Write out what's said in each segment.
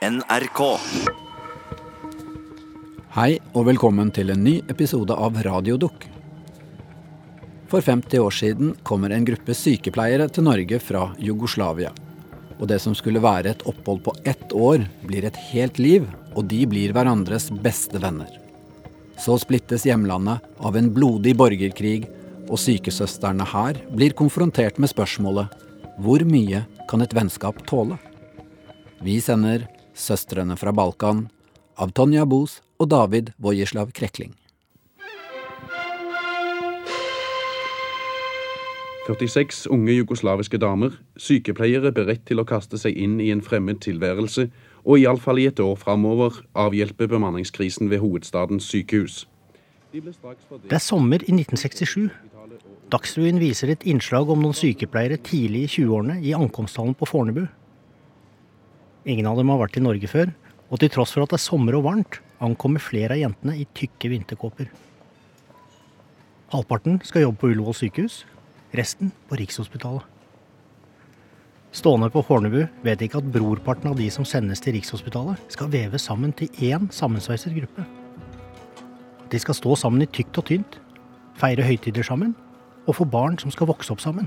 NRK. Hei og velkommen til en ny episode av Radiodukk. For 50 år siden kommer en gruppe sykepleiere til Norge fra Jugoslavia. Og det som skulle være et opphold på ett år, blir et helt liv, og de blir hverandres beste venner. Så splittes hjemlandet av en blodig borgerkrig, og sykesøstrene her blir konfrontert med spørsmålet hvor mye kan et vennskap tåle? Vi sender Søstrene fra Balkan av Tonja Bos og David Vojislav Krekling. 46 unge jugoslaviske damer, sykepleiere beredt til å kaste seg inn i en fremmed tilværelse, og iallfall i et år framover avhjelpe bemanningskrisen ved hovedstadens sykehus. Det er sommer i 1967. Dagsrevyen viser et innslag om noen sykepleiere tidlig i 20-årene i ankomsthallen på Fornebu. Ingen av dem har vært i Norge før, og til tross for at det er sommer og varmt, ankommer flere av jentene i tykke vinterkåper. Halvparten skal jobbe på Ullevål sykehus, resten på Rikshospitalet. Stående på Fornebu vet ikke at brorparten av de som sendes til Rikshospitalet, skal veves sammen til én sammensveiset gruppe. De skal stå sammen i tykt og tynt, feire høytider sammen og få barn som skal vokse opp sammen.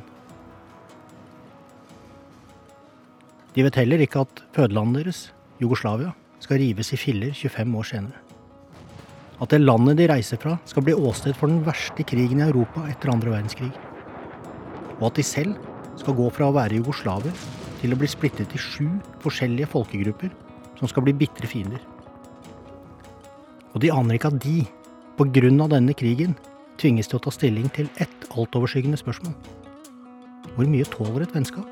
De vet heller ikke at fødelandet deres, Jugoslavia, skal rives i filler 25 år senere. At det landet de reiser fra, skal bli åsted for den verste krigen i Europa etter andre verdenskrig. Og at de selv skal gå fra å være jugoslaver til å bli splittet i sju forskjellige folkegrupper som skal bli bitre fiender. Og de aner ikke at de, på grunn av denne krigen, tvinges til å ta stilling til ett altoverskyggende spørsmål. Hvor mye tåler et vennskap?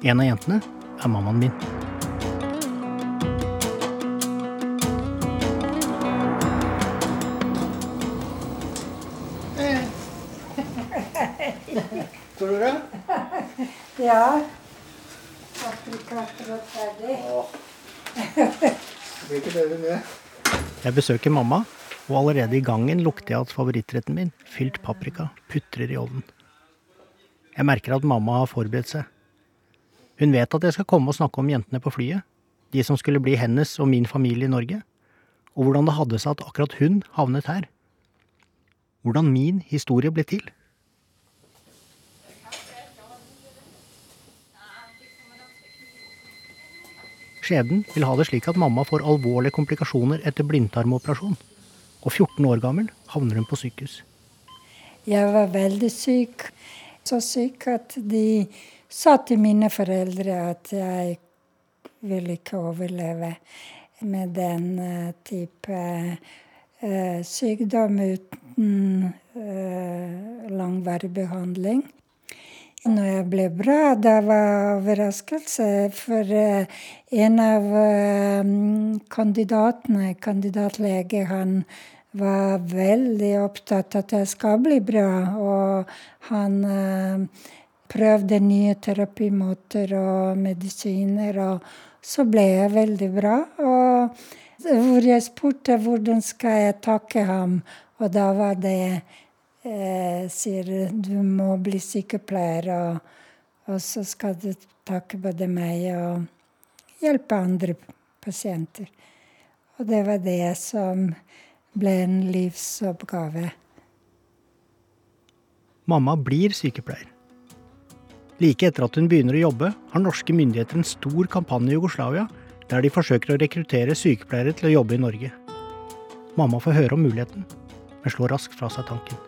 En av jentene er mammaen min. Går det? Ja. Paprika akkurat blir ikke bedre enn det. Jeg besøker mamma, og allerede i gangen lukter jeg at favorittretten min, fylt paprika, putrer i ovnen. Jeg merker at mamma har forberedt seg. Hun vet at jeg skal komme og snakke om jentene på flyet, de som skulle bli hennes og min familie i Norge, og hvordan det hadde seg at akkurat hun havnet her. Hvordan min historie ble til. Skjebnen vil ha det slik at mamma får alvorlige komplikasjoner etter blindtarmoperasjon, og 14 år gammel havner hun på sykehus. Jeg var veldig syk. Så syk at de sa til mine foreldre at jeg ville ikke overleve med den uh, type uh, sykdom uten uh, langvarig behandling. Når jeg ble bra, det var overraskelse. For en av kandidatene, kandidatlege, han var veldig opptatt av at jeg skal bli bra. Og han prøvde nye terapimåter og medisiner, og så ble jeg veldig bra. Og hvor jeg spurte hvordan skal jeg takke ham, og da var det eh, sier du må bli sykepleier, og, og så skal du takke både meg og hjelpe andre pasienter. Og det var det som ble en livsoppgave. Mamma blir sykepleier. Like etter at hun begynner å jobbe, har norske myndigheter en stor kampanje i Jugoslavia der de forsøker å rekruttere sykepleiere til å jobbe i Norge. Mamma får høre om muligheten, men slår raskt fra seg tanken.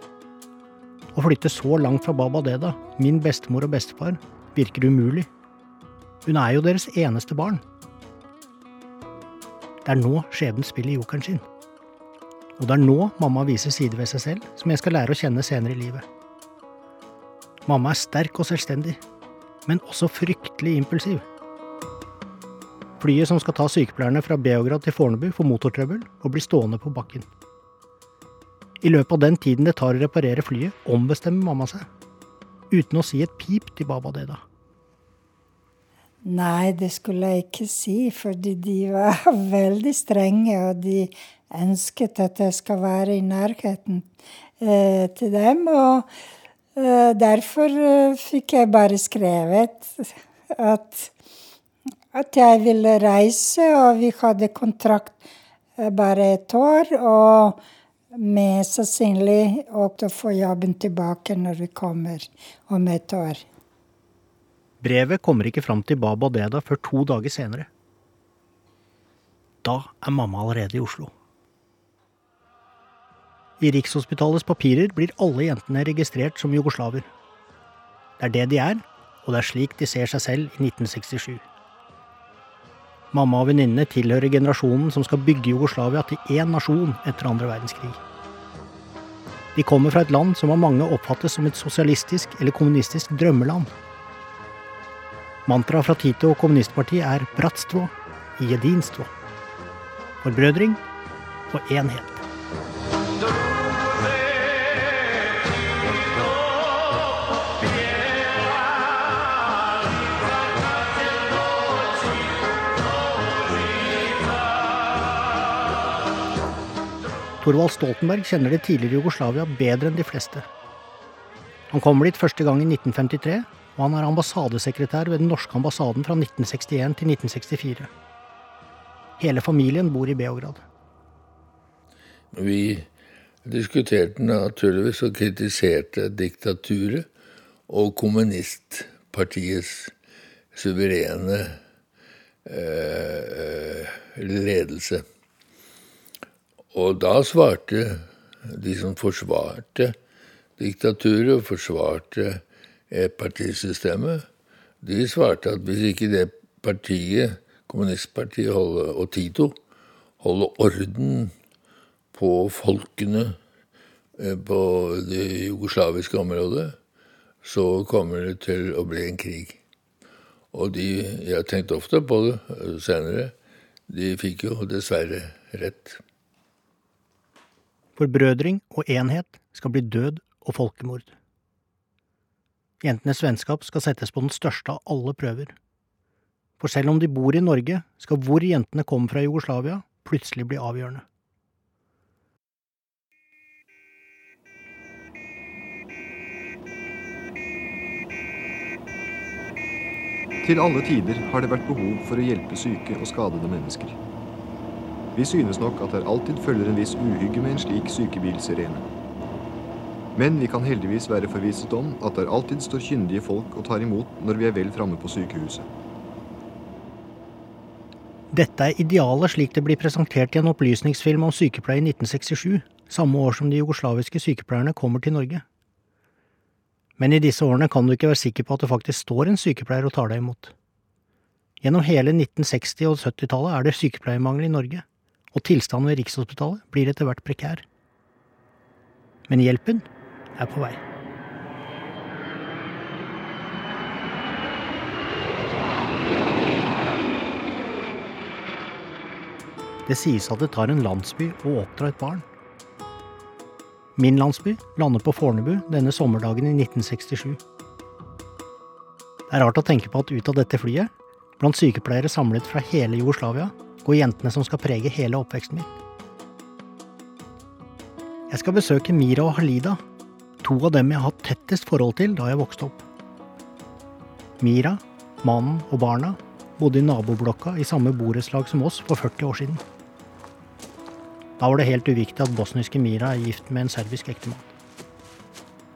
Å flytte så langt fra Baba Deda, min bestemor og bestefar, virker umulig. Hun er jo deres eneste barn. Det er nå skjebnen spiller jokeren sin. Og det er nå mamma viser sider ved seg selv som jeg skal lære å kjenne senere i livet. Mamma er sterk og selvstendig, men også fryktelig impulsiv. Flyet som skal ta sykepleierne fra Beograd til Fornebu, får motortrøbbel og blir stående på bakken. I løpet av den tiden det tar å reparere flyet, ombestemmer mamma seg. Uten å si et pip til Baba Deda. Nei, det skulle jeg ikke si, fordi de var veldig strenge, og de ønsket at jeg skal være i nærheten eh, til dem. Og eh, derfor eh, fikk jeg bare skrevet at at jeg ville reise, og vi hadde kontrakt eh, bare et år. Og mest sannsynlig å få jobben tilbake når vi kommer om et år. Brevet kommer ikke fram til Baba Deda før to dager senere. Da er mamma allerede i Oslo. I Rikshospitalets papirer blir alle jentene registrert som jugoslaver. Det er det de er, og det er slik de ser seg selv i 1967. Mamma og venninnene tilhører generasjonen som skal bygge Jugoslavia til én nasjon etter andre verdenskrig. De kommer fra et land som av mange oppfattes som et sosialistisk eller kommunistisk drømmeland. Mantraet fra Tito og kommunistpartiet er 'bratstvo jedinstvo'. Forbrødring og enhet. Thorvald Stoltenberg kjenner det tidligere Jugoslavia bedre enn de fleste. Han kommer dit første gang i 1953, og han er ambassadesekretær ved den norske ambassaden fra 1961 til 1964. Hele familien bor i Beograd. Vi diskuterte naturligvis og kritiserte diktaturet og kommunistpartiets suverene eh, ledelse. Og da svarte de som forsvarte diktaturet og forsvarte partisystemet, de svarte at hvis ikke det partiet, kommunistpartiet holde, og Tito holder orden på folkene eh, på det jugoslaviske området, så kommer det til å bli en krig. Og de, jeg har tenkt ofte på det senere, de fikk jo dessverre rett. Forbrødring og enhet skal bli død og folkemord. Jentenes vennskap skal settes på den største av alle prøver. For selv om de bor i Norge, skal hvor jentene kommer fra Jugoslavia, plutselig bli avgjørende. Til alle tider har det vært behov for å hjelpe syke og skadede mennesker. Vi synes nok at det alltid følger en viss uhygge med en slik sykebilsirene. Men vi kan heldigvis være forvisset om at det alltid står kyndige folk og tar imot når vi er vel framme på sykehuset. Dette er idealet slik det blir presentert i en opplysningsfilm om sykepleie i 1967, samme år som de jugoslaviske sykepleierne kommer til Norge. Men i disse årene kan du ikke være sikker på at det faktisk står en sykepleier og tar deg imot. Gjennom hele 1960- og 70-tallet er det sykepleiermangel i Norge og tilstanden ved Rikshospitalet blir etter hvert prekær. Men hjelpen er på vei. Det sies at det tar en landsby å oppdra et barn. Min landsby lander på Fornebu denne sommerdagen i 1967. Det er rart å tenke på at ut av dette flyet, blant sykepleiere samlet fra hele Jugoslavia, og jentene som skal prege hele oppveksten min. Jeg skal besøke Mira og Halida, to av dem jeg har hatt tettest forhold til da jeg vokste opp. Mira, mannen og barna bodde i naboblokka i samme borettslag som oss for 40 år siden. Da var det helt uviktig at bosniske Mira er gift med en serbisk ektemann.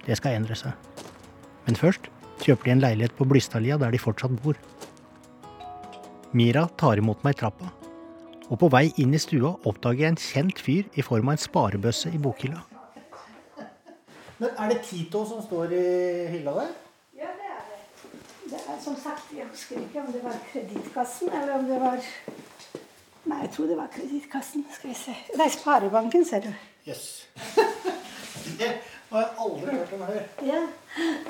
Det skal endre seg. Men først kjøper de en leilighet på Blystadlia der de fortsatt bor. Mira tar imot meg i trappa og på vei inn i stua oppdager jeg en kjent fyr i form av en sparebøsse i bokhylla. Men er det Tito som står i hylla der? Ja, det er det. Det er som sagt, Jeg husker ikke om det var Kredittkassen eller om det var Nei, jeg tror det var Kredittkassen. Skal vi se. Er Sparebanken, ser du. Jøss. Yes. det har jeg aldri hørt om før. Ja,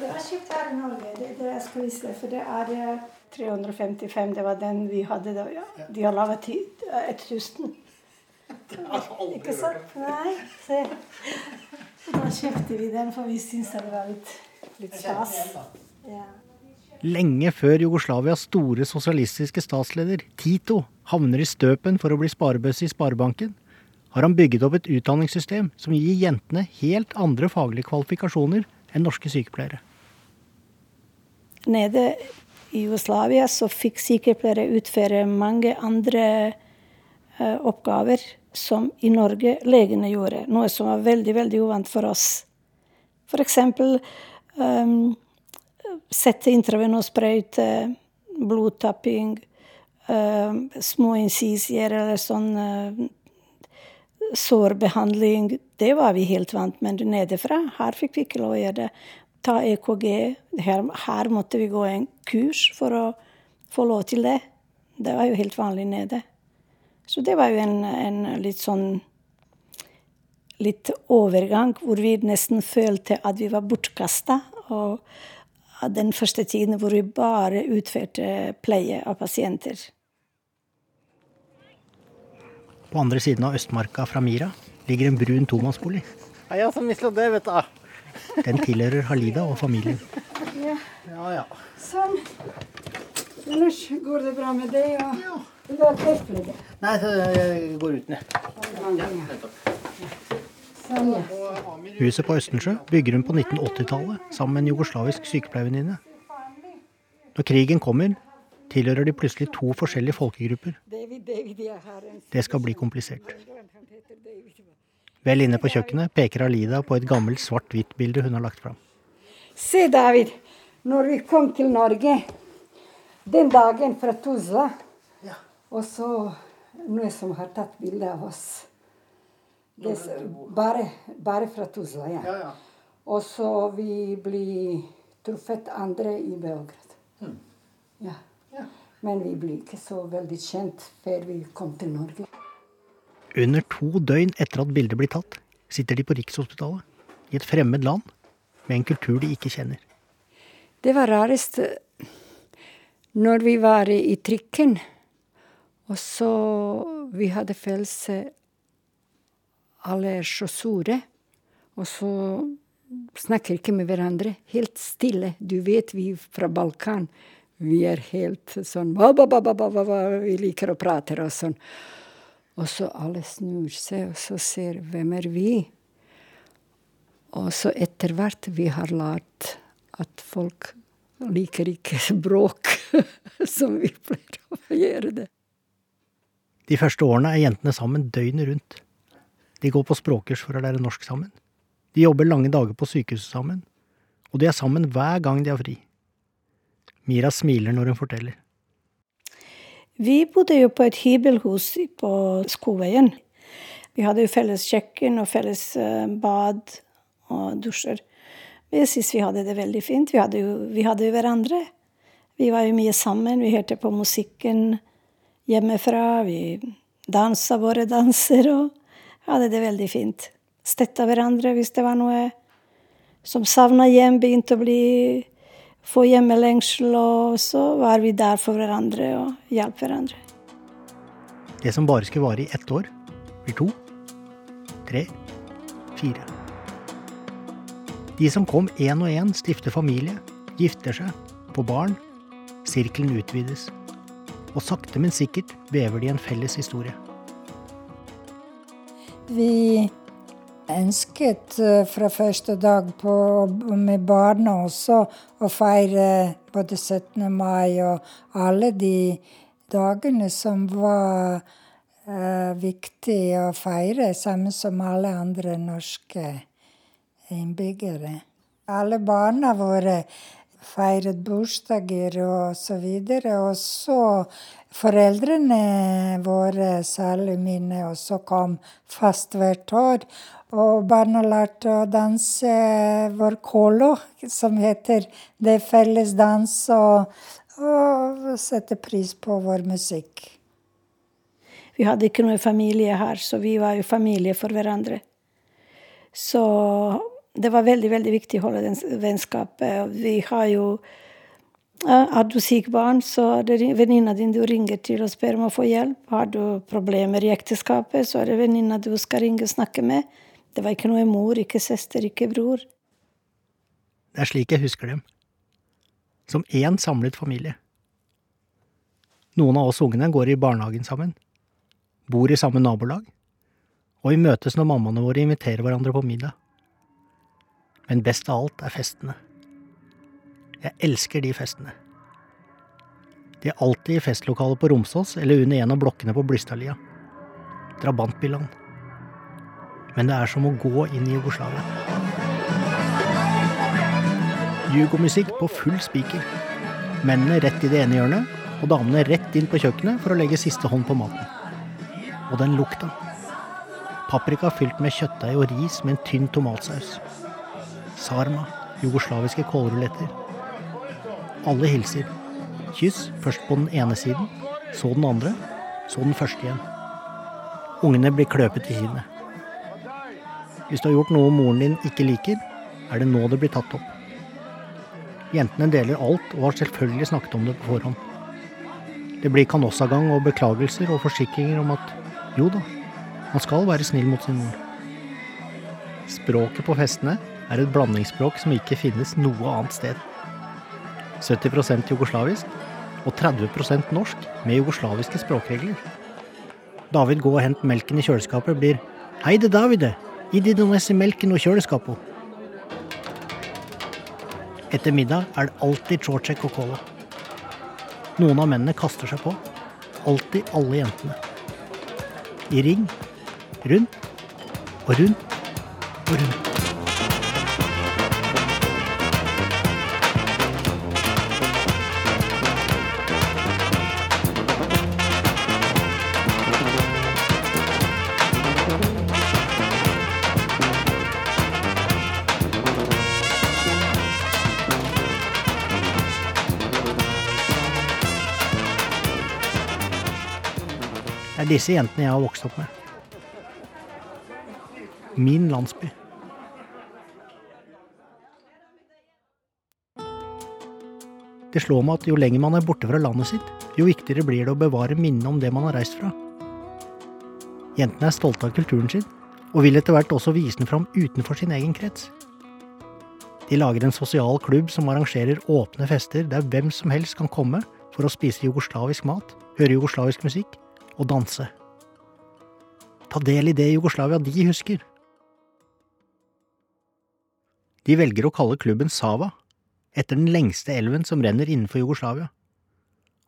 det var kjøpt her i Norge. Det, det skal vise deg, for det er 355, det var den vi hadde da. Ja. De har laget 1000. Ikke sant? Nei, se. Da kjøpte vi den, for vi syntes det var litt, litt stas. Ja. Lenge før Jugoslavias store sosialistiske statsleder, Tito, havner i støpen for å bli sparebøsse i Sparebanken, har han bygget opp et utdanningssystem som gir jentene helt andre faglige kvalifikasjoner enn norske sykepleiere. Nede i Jugoslavia så fikk sykepleiere utføre mange andre uh, oppgaver som i Norge legene gjorde. Noe som var veldig, veldig uvant for oss. F.eks. Um, sette intravenosprøyte, blodtapping, uh, små incisier eller sånn sårbehandling. Det var vi helt vant med nedefra. Her fikk vi ikke lov å gjøre det. Ta EKG. Her, her måtte vi gå en kurs for å få lov til det. Det var jo helt vanlig nede. Så det var jo en, en litt sånn litt overgang hvor vi nesten følte at vi var bortkasta. Og den første tiden hvor vi bare utførte pleie av pasienter. På andre siden av Østmarka fra Mira ligger en brun tomannsbolig. Ja, som mislo det, vet du. Den tilhører Halida og familien. Ja. Ja, ja. Sånn. Ellers går det bra med deg. Og... Ja. Du ha et? Nei, så jeg går uten, jeg. Sånn, ja. Huset på Østensjø bygger hun på 1980-tallet sammen med en jugoslavisk sykepleiervenninne. Når krigen kommer, tilhører de plutselig to forskjellige folkegrupper. Det skal bli komplisert. Vel inne på kjøkkenet peker Alida på et gammelt svart-hvitt-bilde hun har lagt fram. Se, David. Når vi kom til Norge den dagen fra Tuzla og så noen som har tatt bilde av oss. Det, bare, bare, fra Tuzla, ja. ja, ja. Og så vi blir truffet andre i Beograd. Hmm. Ja. Men vi ble ikke så veldig kjent før vi kom til Norge. Under to døgn etter at bildet blir tatt, sitter de på Rikshospitalet. I et fremmed land med en kultur de ikke kjenner. Det var rarest når vi var i trikken. Og så Vi hadde følelse Alle så sure, Og så snakker ikke med hverandre. Helt stille. Du vet vi fra Balkan. Vi er helt sånn Vi liker å prate og sånn. Og så alle snur seg, og så ser hvem er vi? Og så etter hvert vi har lært at folk liker ikke bråk som vi pleier å gjøre det. De første årene er jentene sammen døgnet rundt. De går på språkkurs for å lære norsk sammen. De jobber lange dager på sykehuset sammen. Og de er sammen hver gang de har fri. Mira smiler når hun forteller. Vi bodde jo på et hybelhus på Skoveien. Vi hadde jo felles kjøkken og felles eh, bad og dusjer. Men jeg syns vi hadde det veldig fint. Vi hadde, jo, vi hadde jo hverandre. Vi var jo mye sammen. Vi hørte på musikken hjemmefra. Vi dansa våre danser og hadde det veldig fint. Støtta hverandre hvis det var noe som savna hjem, begynte å bli få hjemmelengsel, og så var vi der for hverandre og hjalp hverandre. Det som bare skulle vare i ett år, blir to, tre, fire. De som kom én og én, stifter familie, gifter seg, får barn. Sirkelen utvides og sakte, men sikkert vever de en felles historie. Vi ønsket eh, fra første dag på, med barna også å feire både 17. mai og alle de dagene som var uh, viktige å feire, samme som alle andre norske innbyggere. Alle barna våre feiret bursdager og så videre. Og så foreldrene våre, særlig mine, og så kom fast hvert år. Og barna lærte å danse vår kolo, som heter Det felles dans, og, og sette pris på vår musikk. Vi hadde ikke noe familie her, så vi var jo familie for hverandre. Så det var veldig veldig viktig å holde den vennskapet. Vi har jo Har du syk barn, så er det venninna din du ringer til og spør om å få hjelp. Har du problemer i ekteskapet, så er det venninna du skal ringe og snakke med. Det var ikke noe mor, ikke søster, ikke bror. Det er slik jeg husker dem. Som én samlet familie. Noen av oss ungene går i barnehagen sammen, bor i samme nabolag, og vi møtes når mammaene våre inviterer hverandre på middag. Men best av alt er festene. Jeg elsker de festene. De er alltid i festlokalet på Romsås eller under en av blokkene på Blystadlia. Drabantbillaen. Men det er som å gå inn i Jugoslavia. Jugomusikk på full spiker. Mennene rett i det ene hjørnet, og damene rett inn på kjøkkenet for å legge siste hånd på maten. Og den lukta. Paprika fylt med kjøttdeig og ris med en tynn tomatsaus. Sarma, jugoslaviske kålruletter. Alle hilser. Kyss, først på den ene siden, så den andre, så den første igjen. Ungene blir kløpet i kinnet. Hvis du har gjort noe moren din ikke liker, er det nå det blir tatt opp. Jentene deler alt og har selvfølgelig snakket om det på forhånd. Det blir kanossagang og beklagelser og forsikringer om at jo da, man skal være snill mot sin mor. Språket på festene er et blandingsspråk som ikke finnes noe annet sted. 70% jugoslavisk og 30% norsk med jugoslaviske språkregler. David gå og hent melken i kjøleskapet blir Heide Davide, idi donesse melken og kjøleskapet. Etter middag er det alltid Chorchek og cola. Noen av mennene kaster seg på. Alltid alle jentene. I ring. Rundt og rundt og rundt. Er disse jentene jeg har vokst opp med. Min landsby. Det slår meg at jo lenger man er borte fra landet sitt, jo viktigere blir det å bevare minnet om det man har reist fra. Jentene er stolte av kulturen sin, og vil etter hvert også vise den fram utenfor sin egen krets. De lager en sosial klubb som arrangerer åpne fester der hvem som helst kan komme for å spise jugoslavisk mat, høre jugoslavisk musikk og danse. Ta del i det Jugoslavia de husker. De velger å kalle klubben Sava, etter den lengste elven som renner innenfor Jugoslavia,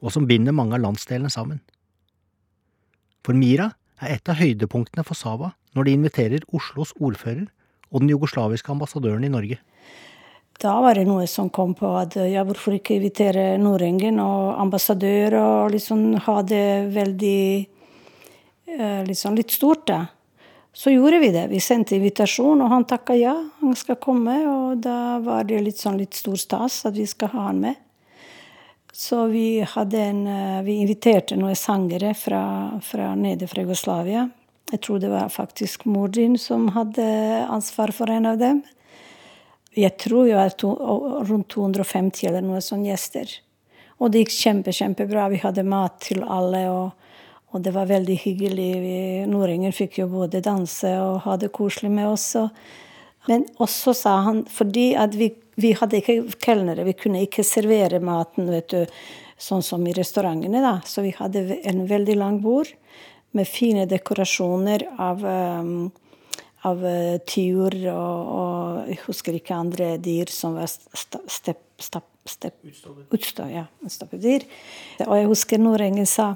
og som binder mange av landsdelene sammen. For Mira er et av høydepunktene for Sava når de inviterer Oslos ordfører og den jugoslaviske ambassadøren i Norge. Da var det noe som kom på at ja, hvorfor ikke invitere Nordengen og ambassadør og liksom ha det veldig liksom litt stort, da. Så gjorde vi det. Vi sendte invitasjon, og han takka ja. Han skal komme. Og da var det litt sånn litt stor stas at vi skal ha han med. Så vi en Vi inviterte noen sangere fra, fra nede fra Jugoslavia. Jeg tror det var faktisk mor din som hadde ansvar for en av dem. Jeg tror jo var to, rundt 250 eller noe sånne gjester. Og det gikk kjempe, kjempebra. Vi hadde mat til alle. og og det var veldig hyggelig. Vi, Nordingen fikk jo både danse og ha det koselig med oss. Men også sa han, fordi at vi, vi hadde ikke kelnere, vi kunne ikke servere maten vet du, sånn som i restaurantene. da. Så vi hadde en veldig lang bord med fine dekorasjoner av, um, av tiur og, og, jeg husker ikke andre dyr som var stepp, stepp, Utstå, ja. Utstoppedyr. Og jeg husker Nordengen sa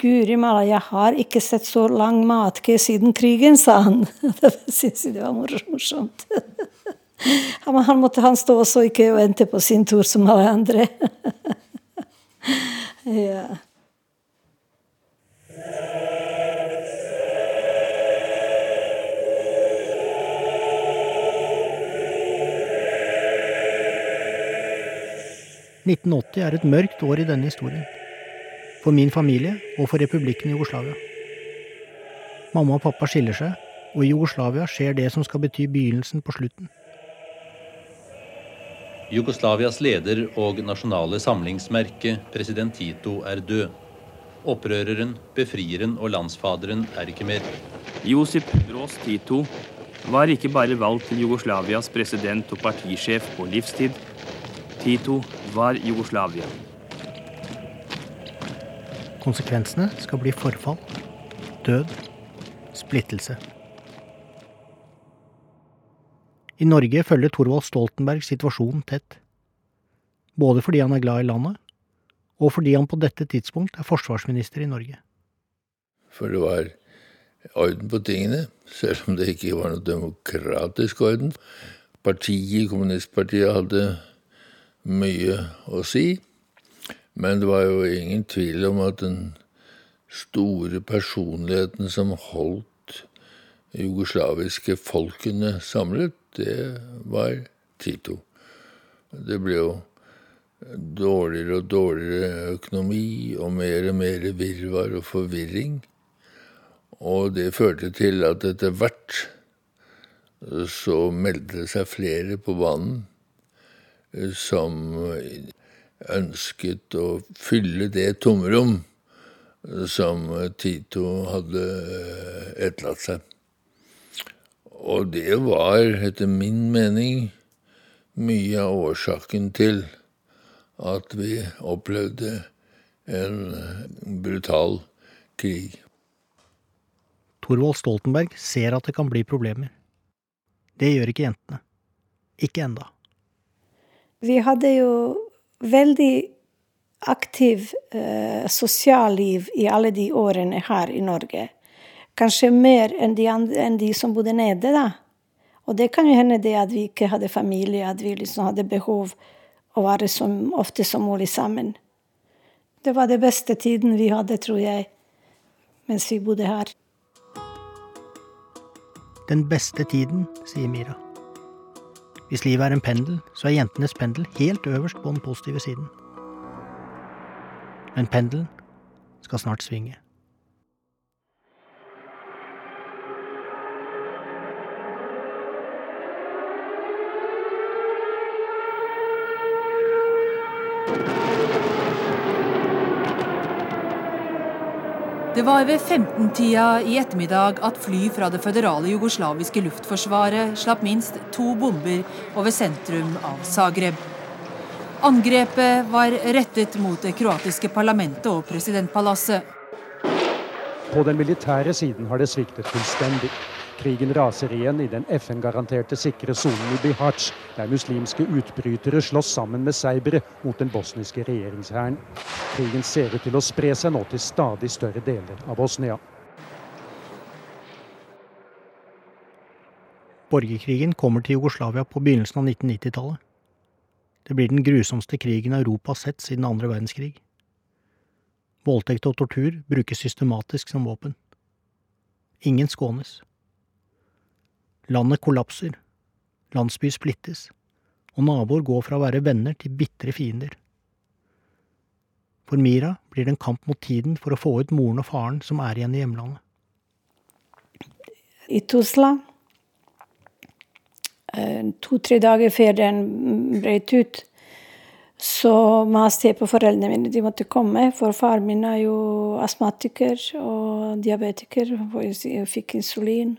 Guri malla, jeg har ikke sett så lang matkø siden krigen, sa han. Det syntes jeg det var morsomt. Han måtte han stå også ikke og vente på sin tur som alle andre. ja. 1980 er et mørkt år i denne historien. For min familie og for republikken Jugoslavia. Mamma og pappa skiller seg, og i Jugoslavia skjer det som skal bety begynnelsen på slutten. Jugoslavias leder og nasjonale samlingsmerke, president Tito, er død. Opprøreren, befrieren og landsfaderen er ikke mer. Josip Broz Tito var ikke bare valgt til Jugoslavias president og partisjef på livstid. Tito var Jugoslavia. Konsekvensene skal bli forfall, død, splittelse. I Norge følger Thorvald Stoltenberg situasjonen tett. Både fordi han er glad i landet, og fordi han på dette tidspunkt er forsvarsminister i Norge. For det var orden på tingene, selv om det ikke var noe demokratisk orden. Partiet, Kommunistpartiet hadde mye å si, men det var jo ingen tvil om at den store personligheten som holdt jugoslaviske folkene samlet, det var Tito. Det ble jo dårligere og dårligere økonomi og mer og mer virvar og forvirring. Og det førte til at etter hvert så meldte det seg flere på banen som ønsket å fylle det tomrom som Tito hadde etterlatt seg. Og det var, etter min mening, mye av årsaken til at vi opplevde en brutal krig. Thorvald Stoltenberg ser at det kan bli problemer. Det gjør ikke jentene. Ikke enda. Vi hadde jo veldig aktiv eh, sosialliv i alle de årene her i Norge. Kanskje mer enn de, enn de som bodde nede, da. Og det kan jo hende det at vi ikke hadde familie, at vi liksom hadde behov å være så ofte som mulig sammen. Det var den beste tiden vi hadde, tror jeg, mens vi bodde her. Den beste tiden, sier Mira. Hvis livet er en pendel, så er jentenes pendel helt øverst på den positive siden. Men pendelen skal snart svinge. Det var ved 15-tida i ettermiddag at fly fra det føderale jugoslaviske luftforsvaret slapp minst to bomber over sentrum av Zagreb. Angrepet var rettet mot det kroatiske parlamentet og presidentpalasset. På den militære siden har det sviktet fullstendig. Krigen raser igjen i den FN-garanterte sikre sonen i Bihac, der muslimske utbrytere slåss sammen med serbere mot den bosniske regjeringshæren. Krigen ser ut til å spre seg nå til stadig større deler av Bosnia. Borgerkrigen kommer til Jugoslavia på begynnelsen av 1990-tallet. Det blir den grusomste krigen Europa har sett siden andre verdenskrig. Voldtekt og tortur brukes systematisk som våpen. Ingen skånes. Landet kollapser, landsby splittes, og naboer går fra å være venner til bitre fiender. For Mira blir det en kamp mot tiden for å få ut moren og faren som er igjen i hjemlandet. I Tusla, to-tre dager før den brøt ut, så maste jeg på foreldrene mine. De måtte komme, for far min er jo astmatiker og diabetiker. Og jeg fikk insulin.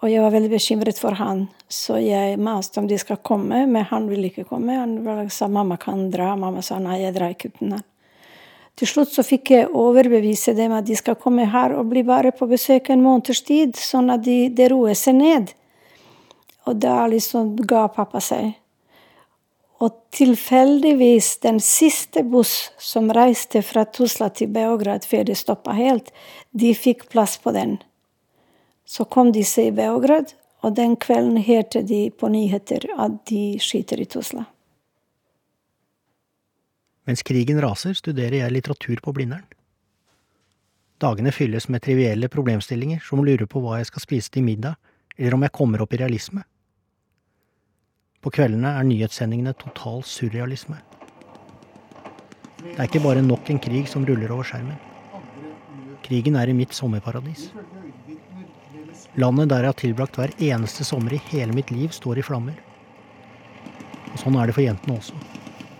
Og jeg var veldig bekymret for han, så jeg maste om de skal komme, men han ville ikke komme. Han sa mamma kan dra. Mamma sa nei, jeg drar ikke uten han. Til slutt så fikk jeg overbevise dem at de skal komme her og bli bare på besøk en måneds tid, sånn at de, de roer seg ned. Og da liksom ga pappa seg. Og tilfeldigvis den siste buss som reiste fra Tuzla til Beograd før de stoppa helt, de fikk plass på den. Så kom de seg i Beograd, og den kvelden hørte de på nyheter at de skyter i Tuzla. Mens krigen raser, studerer jeg litteratur på Blindern. Dagene fylles med trivielle problemstillinger, som lurer på hva jeg skal spise til middag, eller om jeg kommer opp i realisme. På kveldene er nyhetssendingene total surrealisme. Det er ikke bare nok en krig som ruller over skjermen. Krigen er i mitt sommerparadis. Landet der jeg har tilbrakt hver eneste sommer i hele mitt liv, står i flammer. Og sånn er det for jentene også.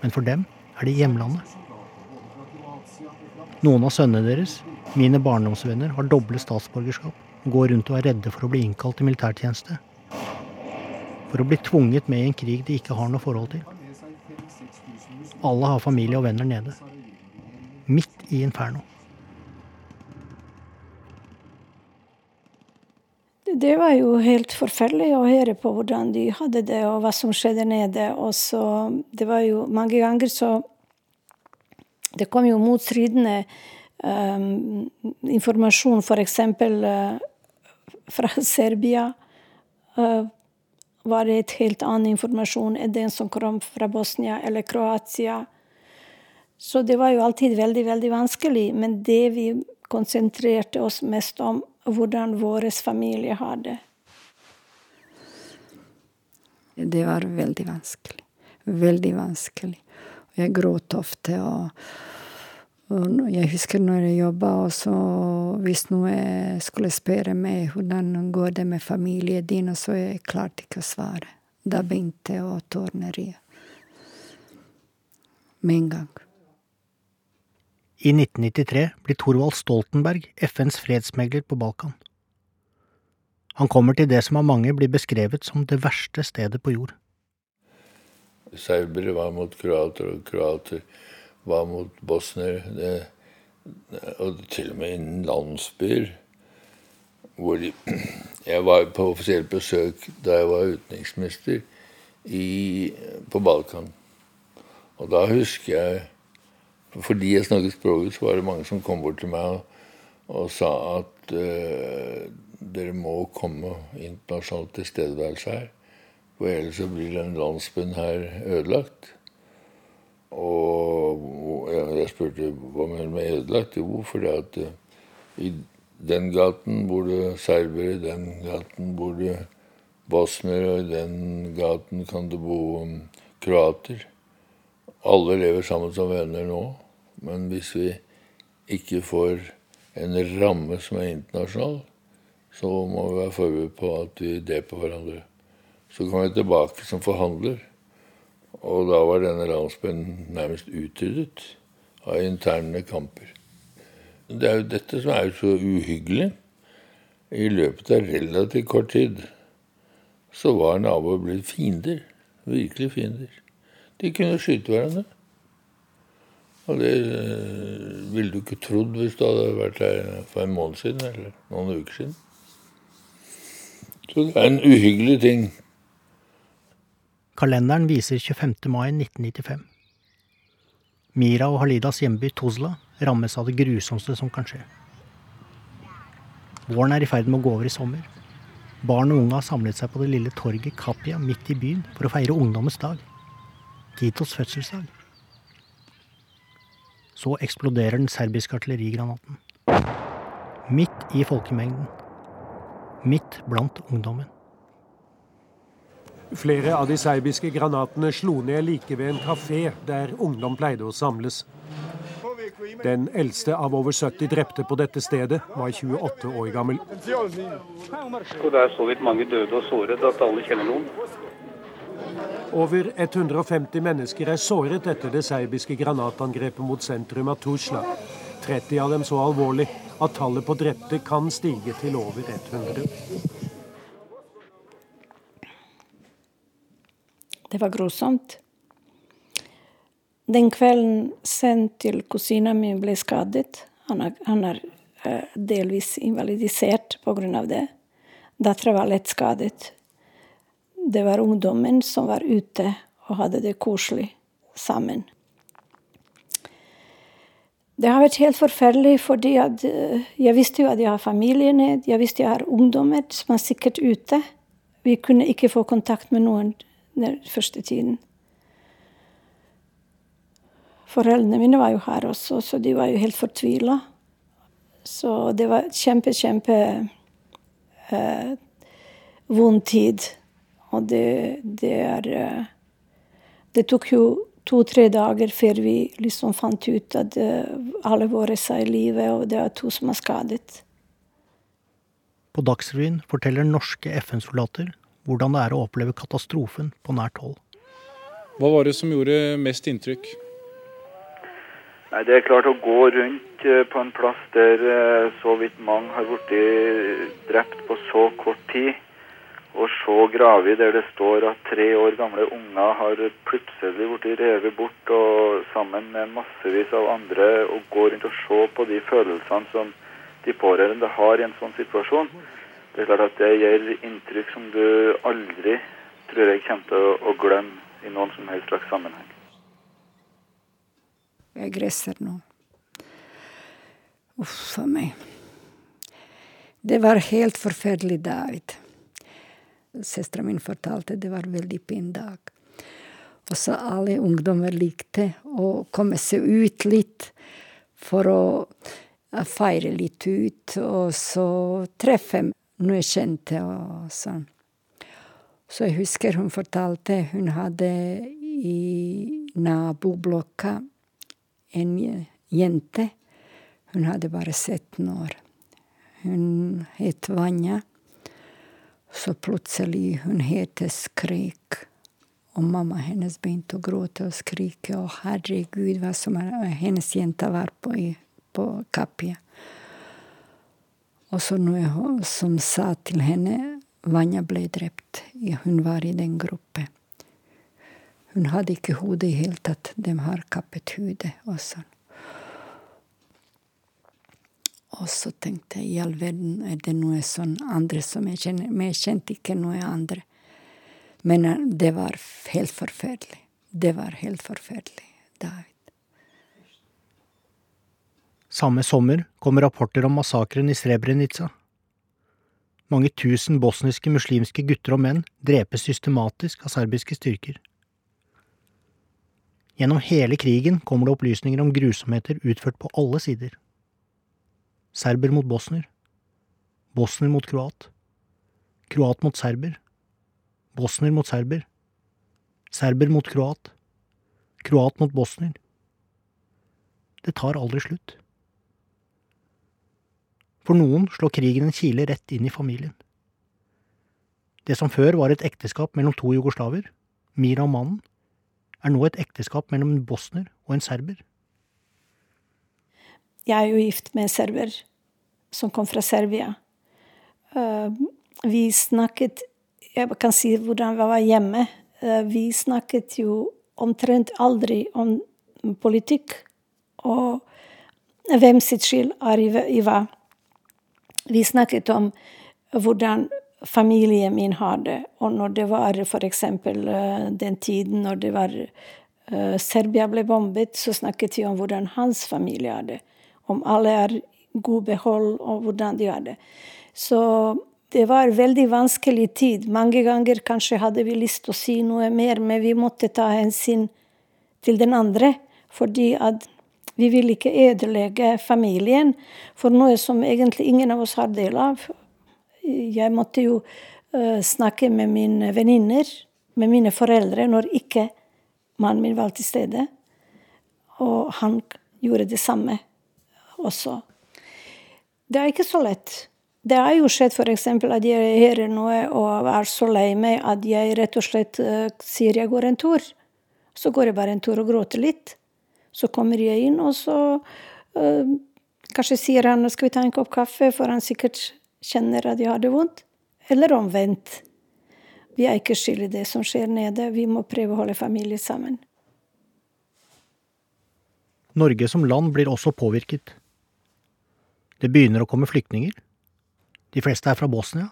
Men for dem er det hjemlandet. Noen av sønnene deres, mine barndomsvenner, har doble statsborgerskap og går rundt og er redde for å bli innkalt til militærtjeneste. For å bli tvunget med i en krig de ikke har noe forhold til. Alle har familie og venner nede. Midt i inferno. Det var jo helt forferdelig å høre på hvordan de hadde det, og hva som skjedde nede. Og så Det var jo mange ganger så det kom jo motstridende um, informasjon, f.eks. Uh, fra Serbia. Uh, var det et helt annen informasjon enn den som kom fra Bosnia eller Kroatia. Så det var jo alltid veldig, veldig vanskelig. Men det vi konsentrerte oss mest om, hvordan vår familie har det. Det var veldig vanskelig. Veldig vanskelig. Jeg gråt ofte. og, og jeg husker når jeg jobba, og så hvis noen skulle spørre meg hvordan går det med familien din, så jeg klarte ikke å svare. Da begynte jeg å tårneriet. Med en gang. I 1993 blir Thorvald Stoltenberg FNs fredsmegler på Balkan. Han kommer til det som av mange blir beskrevet som det verste stedet på jord. Serbere var mot kroater, og kroater var mot bosniere. Og til og med innen landsbyer. De, jeg var på offisielt besøk da jeg var utenriksminister på Balkan. Og da husker jeg Fordi jeg snakket språket, så var det mange som kom bort til meg og, og sa at uh, dere må komme internasjonal tilstedeværelse her. For ellers så blir den landsbyen her ødelagt. Og jeg spurte hva mener du med ødelagt? Jo, fordi at uh, i den gaten bor det serbere, i den gaten bor det bosniere, og i den gaten kan det bo um, kroater. Alle lever sammen som venner nå. Men hvis vi ikke får en ramme som er internasjonal, så må vi være forberedt på at vi dreper hverandre. Så kom jeg tilbake som forhandler, og da var denne landsbyen nærmest utryddet av interne kamper. Det er jo dette som er så uhyggelig. I løpet av relativt kort tid så var naboer blitt fiender. Virkelig fiender. De kunne skyte hverandre. Og det eh, ville du ikke trodd hvis du hadde vært her for en måned siden eller noen uker siden. Så det er en uhyggelig ting. Kalenderen viser 25. mai 1995. Mira og Halidas hjemby Tuzla rammes av det grusomste som kan skje. Våren er i ferd med å gå over i sommer. Barn og unge har samlet seg på det lille torget Kapia midt i byen for å feire ungdommens dag. Titos fødselsdag. Så eksploderer den serbiske artillerigranaten. Midt i folkemengden. Midt blant ungdommen. Flere av de serbiske granatene slo ned like ved en kafé der ungdom pleide å samles. Den eldste av over 70 drepte på dette stedet var 28 år gammel. Og det er så vidt mange døde og såret at alle kjenner noen. Over 150 mennesker er såret etter det serbiske granatangrepet mot sentrum av Tuzla. 30 av dem så alvorlig at tallet på drepte kan stige til over 100. Det var grusomt. Den kvelden sendt til kusina mi ble skadet. Han er, han er uh, delvis invalidisert pga. det. Dattera var lett skadet. Det var ungdommen som var ute og hadde det koselig sammen. Det har vært helt forferdelig, fordi uh, jeg visste jo at jeg har familiene. Jeg visste jeg har ungdommer som er sikkert ute. Vi kunne ikke få kontakt med noen den første tiden. Foreldrene mine var jo her også, så de var jo helt fortvila. Så det var kjempe, kjempe eh, vond tid. Og det, det er eh, Det tok jo to-tre dager før vi liksom fant ut at eh, alle våre sa i live, og det er to som er skadet. På Dagsrevyen forteller norske FN-soldater hvordan det er å oppleve katastrofen på nært hold. Hva var det som gjorde mest inntrykk? Nei, Det er klart å gå rundt eh, på en plass der så vidt mange har blitt drept på så kort tid, og se graver der det står at tre år gamle unger har plutselig blitt revet bort, og sammen med massevis av andre, og gå rundt og se på de følelsene som de pårørende har i en sånn situasjon. Det er klart at det gir inntrykk som du aldri tror jeg kommer til å, glemme i noen som helst slags sammenheng. Jeg gresser nå. Uff a meg. Det var helt forferdelig, David. Søstera mi fortalte det var en veldig fin dag. Og så alle ungdommer likte å komme seg ut litt for å feire litt ut, og så treffe noen kjente og sånn. Så jeg husker hun fortalte hun hadde i naboblokka en jente. Hun hadde bare 17 år. Hun het Vanja. Så plutselig hun het Skrik. Og mamma hennes begynte å gråte og skrike. Og herregud, hva som er Hennes jente var på, på Kappia. Og så noe som sa til henne Vanja ble drept. Hun var i den gruppen. Hun hadde ikke hodet i hele tatt. De har kappet hodet og sånn. Og så tenkte jeg i all verden, er det noe sånn andre som jeg kjenner Men jeg kjente ikke noe andre. Men eh, det var helt forferdelig. Det var helt forferdelig, David. Samme sommer kom rapporter om massakren i Srebrenica. Mange tusen bosniske muslimske gutter og menn drepes systematisk av serbiske styrker. Gjennom hele krigen kommer det opplysninger om grusomheter utført på alle sider. Serber mot bosner. Bosner mot kroat. Kroat mot serber. Bosner mot serber. Serber mot kroat. Kroat mot bosner. Det tar aldri slutt. For noen slår krigen en kile rett inn i familien. Det som før var et ekteskap mellom to jugoslaver, Mira og mannen, er nå et ekteskap mellom en bosner og en serber. Jeg er jo gift med en serber som kom fra Serbia. Uh, vi snakket Jeg kan si hvordan vi var hjemme. Uh, vi snakket jo omtrent aldri om politikk og hvem sitt skyld er i hva. Vi snakket om hvordan familien min har det. Og når det var f.eks. Uh, den tiden når det var Serbia ble bombet, så snakket vi om hvordan hans familie har det. Om alle er god behold, og hvordan de har det. Så det var veldig vanskelig tid. Mange ganger kanskje hadde vi lyst til å si noe mer, men vi måtte ta hensyn til den andre. Fordi at vi vil ikke ødelegge familien for noe som egentlig ingen av oss har del av. Jeg måtte jo uh, snakke med mine venninner, med mine foreldre, når ikke mannen min var til stede. Og han gjorde det samme også. Det er ikke så lett. Det har jo skjedd f.eks. at jeg hører noe og er så lei meg at jeg rett og slett uh, sier jeg går en tur. Så går jeg bare en tur og gråter litt. Så kommer jeg inn, og så uh, kanskje sier han skal vi ta en kopp kaffe, for han sikkert kjenner at jeg har det vondt. Eller omvendt. Vi er ikke skyld i det som skjer nede. Vi må prøve å holde familie sammen. Norge som land blir også påvirket. Det begynner å komme flyktninger. De fleste er fra Bosnia,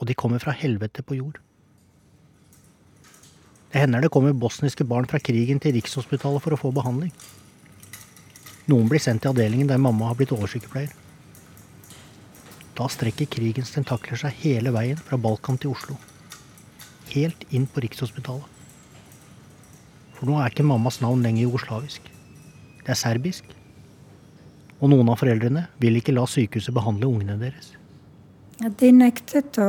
og de kommer fra helvete på jord. Det hender det kommer bosniske barn fra krigen til Rikshospitalet for å få behandling. Noen blir sendt til avdelingen der mamma har blitt oversykepleier. Da strekker krigens tentakler seg hele veien fra Balkan til Oslo. Helt inn på Rikshospitalet. For nå er ikke mammas navn lenger jugoslavisk. Det er serbisk. Og noen av foreldrene vil ikke la sykehuset behandle ungene deres. De nektet å,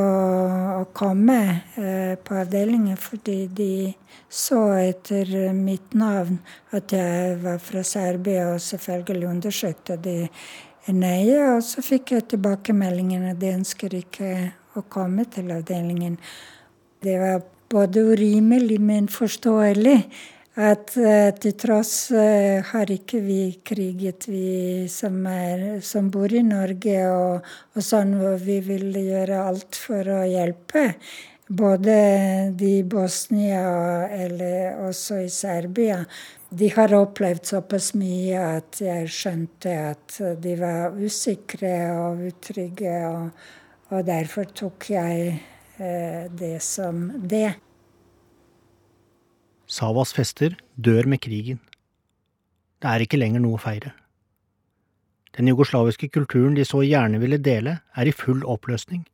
å komme eh, på avdelingen fordi de så etter mitt navn at jeg var fra Serbia, og selvfølgelig undersøkte de nøye. Og så fikk jeg tilbakemeldingen at de ønsker ikke å komme til avdelingen. Det var både urimelig, men forståelig at uh, til tross uh, har ikke vi kriget, vi som, er, som bor i Norge, og, og sånn vi vil gjøre alt for å hjelpe. Både de i Bosnia eller også i Serbia. De har opplevd såpass mye at jeg skjønte at de var usikre og utrygge, og, og derfor tok jeg eh, det som det. Savas fester dør med krigen. Det er ikke lenger noe å feire. Den jugoslaviske kulturen de så gjerne ville dele, er i full oppløsning,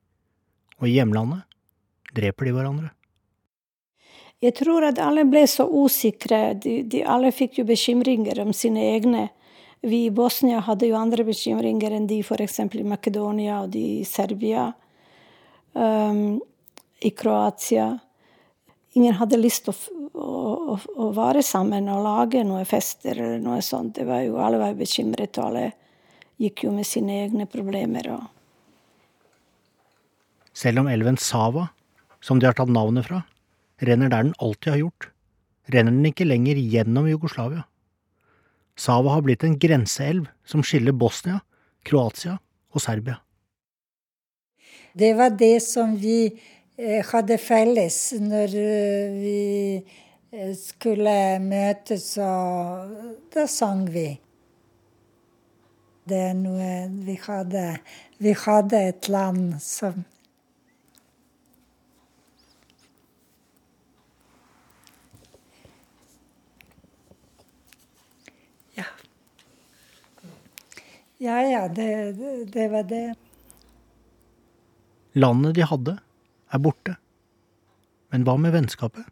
og i hjemlandet dreper de hverandre. Jeg tror at alle ble så usikre. De, de alle fikk jo bekymringer om sine egne. Vi i Bosnia hadde jo andre bekymringer enn de f.eks. i Makedonia og de i Serbia. Um, I Kroatia. Ingen hadde lyst til å, å, å, være sammen og lage noen fester eller noe sånt. Det var jo, alle var bekymret, og alle gikk jo med sine egne problemer. Og... Selv om elven Sava, som de har tatt navnet fra, renner der den alltid har gjort, renner den ikke lenger gjennom Jugoslavia. Sava har blitt en grenseelv som skiller Bosnia, Kroatia og Serbia. Det var det som vi hadde felles når eh, vi eh, skulle møtes, og da sang vi. Det er noe vi hadde Vi hadde et land som Ja. Ja ja, det, det var det. Landet de hadde, er borte. Men hva med vennskapet?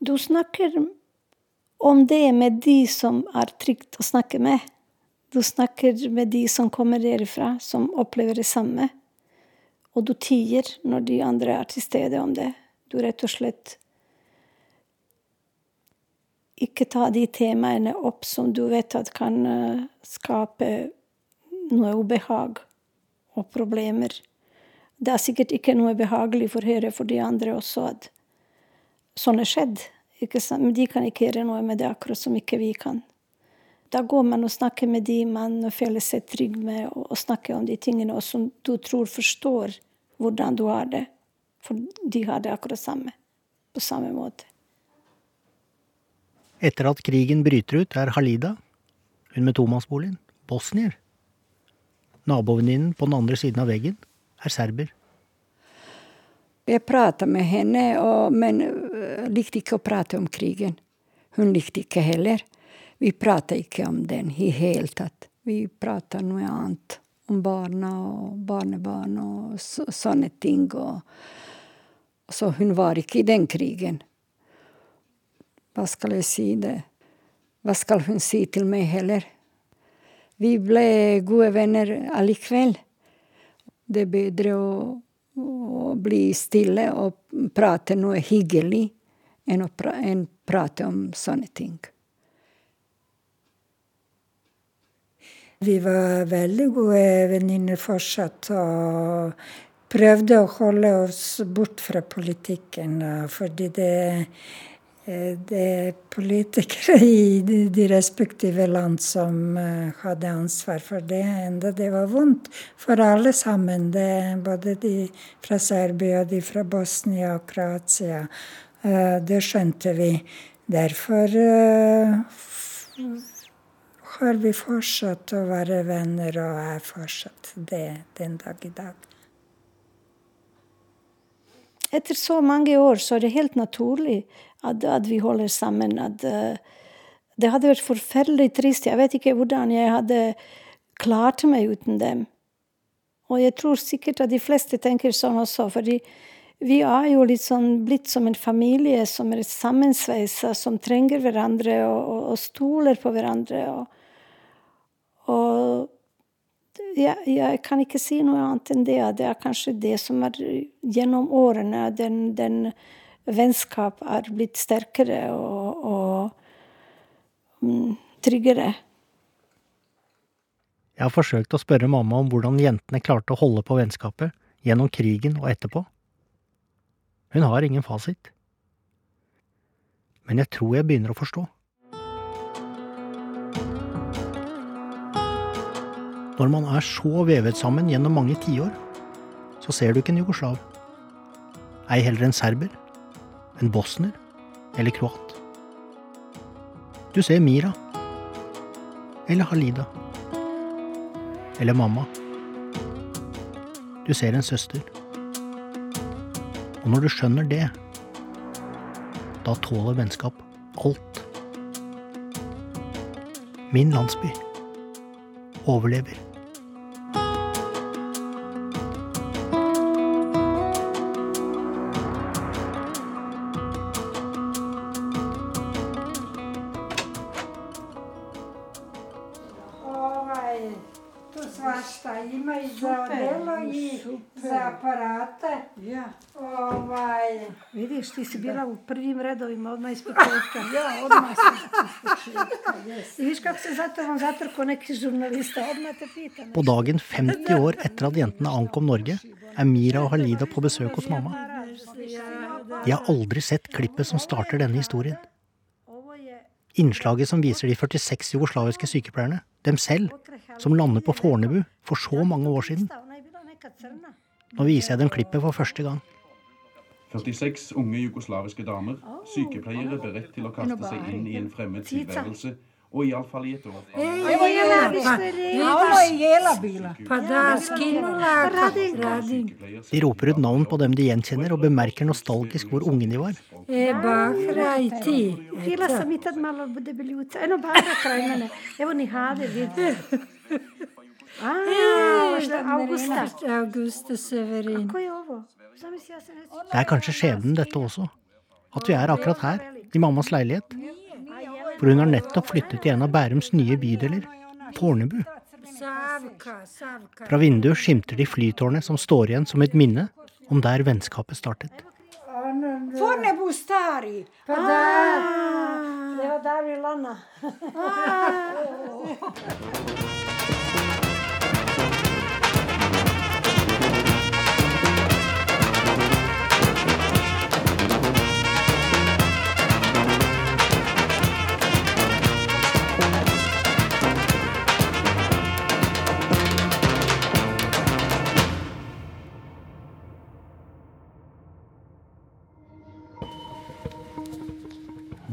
Du snakker om det med de som er trygt å snakke med. Du snakker med de som kommer derifra, som opplever det samme. Og du tier når de andre er til stede om det. Du rett og slett ikke ta de temaene opp som du vet at kan uh, skape noe ubehag og problemer. Det er sikkert ikke noe behagelig for Høyre for de andre også at sånn er skjedd. Men de kan ikke gjøre noe med det, akkurat som ikke vi kan. Da går man og snakker med de man føler seg trygg med, og snakker om de tingene og som du tror forstår hvordan du har det. For de har det akkurat samme. På samme måte. Etter at krigen bryter ut, er Halida, hun med tomannsboligen, bosnier. Nabovenninnen på den andre siden av veggen er serber. Jeg prata med henne, og, men øh, likte ikke å prate om krigen. Hun likte ikke heller. Vi prata ikke om den i hele tatt. Vi prata noe annet. Om barna og barnebarn og så, sånne ting. Og, så hun var ikke i den krigen. Hva skal jeg si det? Hva skal hun si til meg heller? Vi ble gode venner allikevel. Det er bedre å, å bli stille og prate noe hyggelig enn å pra enn prate om sånne ting. Vi var veldig gode venninner fortsatt og prøvde å holde oss bort fra politikken. Fordi det, det er politikere i de respektive land som eh, hadde ansvar for det. Enda det var vondt for alle sammen. Både de fra Serbia og de fra Bosnia og Kroatia. Eh, det skjønte vi. Derfor har vi fortsatt å være venner, og er fortsatt det den dag i dag. Etter så mange år så er det helt naturlig at, at vi holder sammen. At, uh, det hadde vært forferdelig trist. Jeg vet ikke hvordan jeg hadde klart meg uten dem. Og jeg tror sikkert at de fleste tenker sånn også, fordi vi er jo litt sånn blitt som en familie som er sammensveisa, som trenger hverandre og, og, og stoler på hverandre. og og jeg, jeg, kan ikke si noe annet enn det. Det er kanskje det som er gjennom årene den, den vennskap er blitt sterkere og, og um, tryggere. Jeg har forsøkt å spørre mamma om hvordan jentene klarte å holde på vennskapet gjennom krigen og etterpå. Hun har ingen fasit. Men jeg tror jeg begynner å forstå. Når man er så vevet sammen gjennom mange tiår, så ser du ikke en jugoslav. Ei heller en serber, en bosner eller kroat. Du ser Mira. Eller Halida. Eller mamma. Du ser en søster. Og når du skjønner det, da tåler vennskap alt. min landsby, overlever. Vidiš, ti si bila u prvim redovima odmah iz početka. ja odmah jes. I viš kako se zato vam zatrko neki žurnalista, odmah te pita. På dagen 50 år etter at jentene ankom Norge, er Mira og Halida på besøk hos mamma. De har aldri sett klippet som starter denne historien. Innslaget som viser de 46 jugoslaviske sykepleierne, dem selv, som lander på Fornebu for så mange år siden. Nå viser jeg dem klippet for første gang. 46 unge jugoslaviske damer, sykepleiere beredt til å kaste seg inn i en fremmed tilværelse, og iallfall i et år. De roper ut navn på dem de gjenkjenner, og bemerker nostalgisk hvor unge de var. Ah, Bahra i ti. Bila sam i tad malo debeljuca. Eno bara kraj mene. Evo ni Hade, vidi. A, možda Augusta. Augusta Severin. Det er kanskje skjebnen, dette også. At vi er akkurat her, i mammas leilighet. For hun har nettopp flyttet til en av Bærums nye bydeler, Fornebu. Fra vinduet skimter de flytårnet som står igjen som et minne om der vennskapet startet. Fornebu stari. Det var der vi landa. Lana.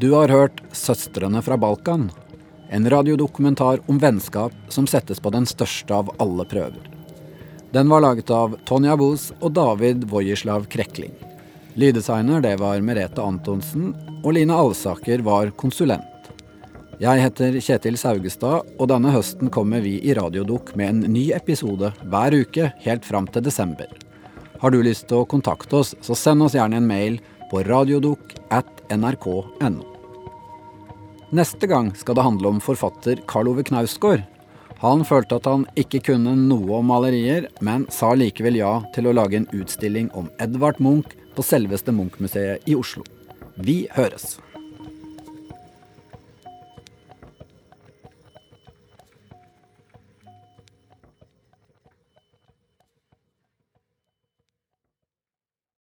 Du har hørt 'Søstrene fra Balkan', en radiodokumentar om vennskap som settes på den største av alle prøver. Den var laget av Tonja Boos og David Vojislav Krekling. Lyddesigner det var Merete Antonsen, og Line Alsaker var konsulent. Jeg heter Kjetil Saugestad, og denne høsten kommer vi i Radiodok med en ny episode hver uke helt fram til desember. Har du lyst til å kontakte oss, så send oss gjerne en mail på radiodok at nrk.no. Neste gang skal det handle om forfatter Karl Ove Knausgård. Han følte at han ikke kunne noe om malerier, men sa likevel ja til å lage en utstilling om Edvard Munch på selveste Munch-museet i Oslo. Vi høres!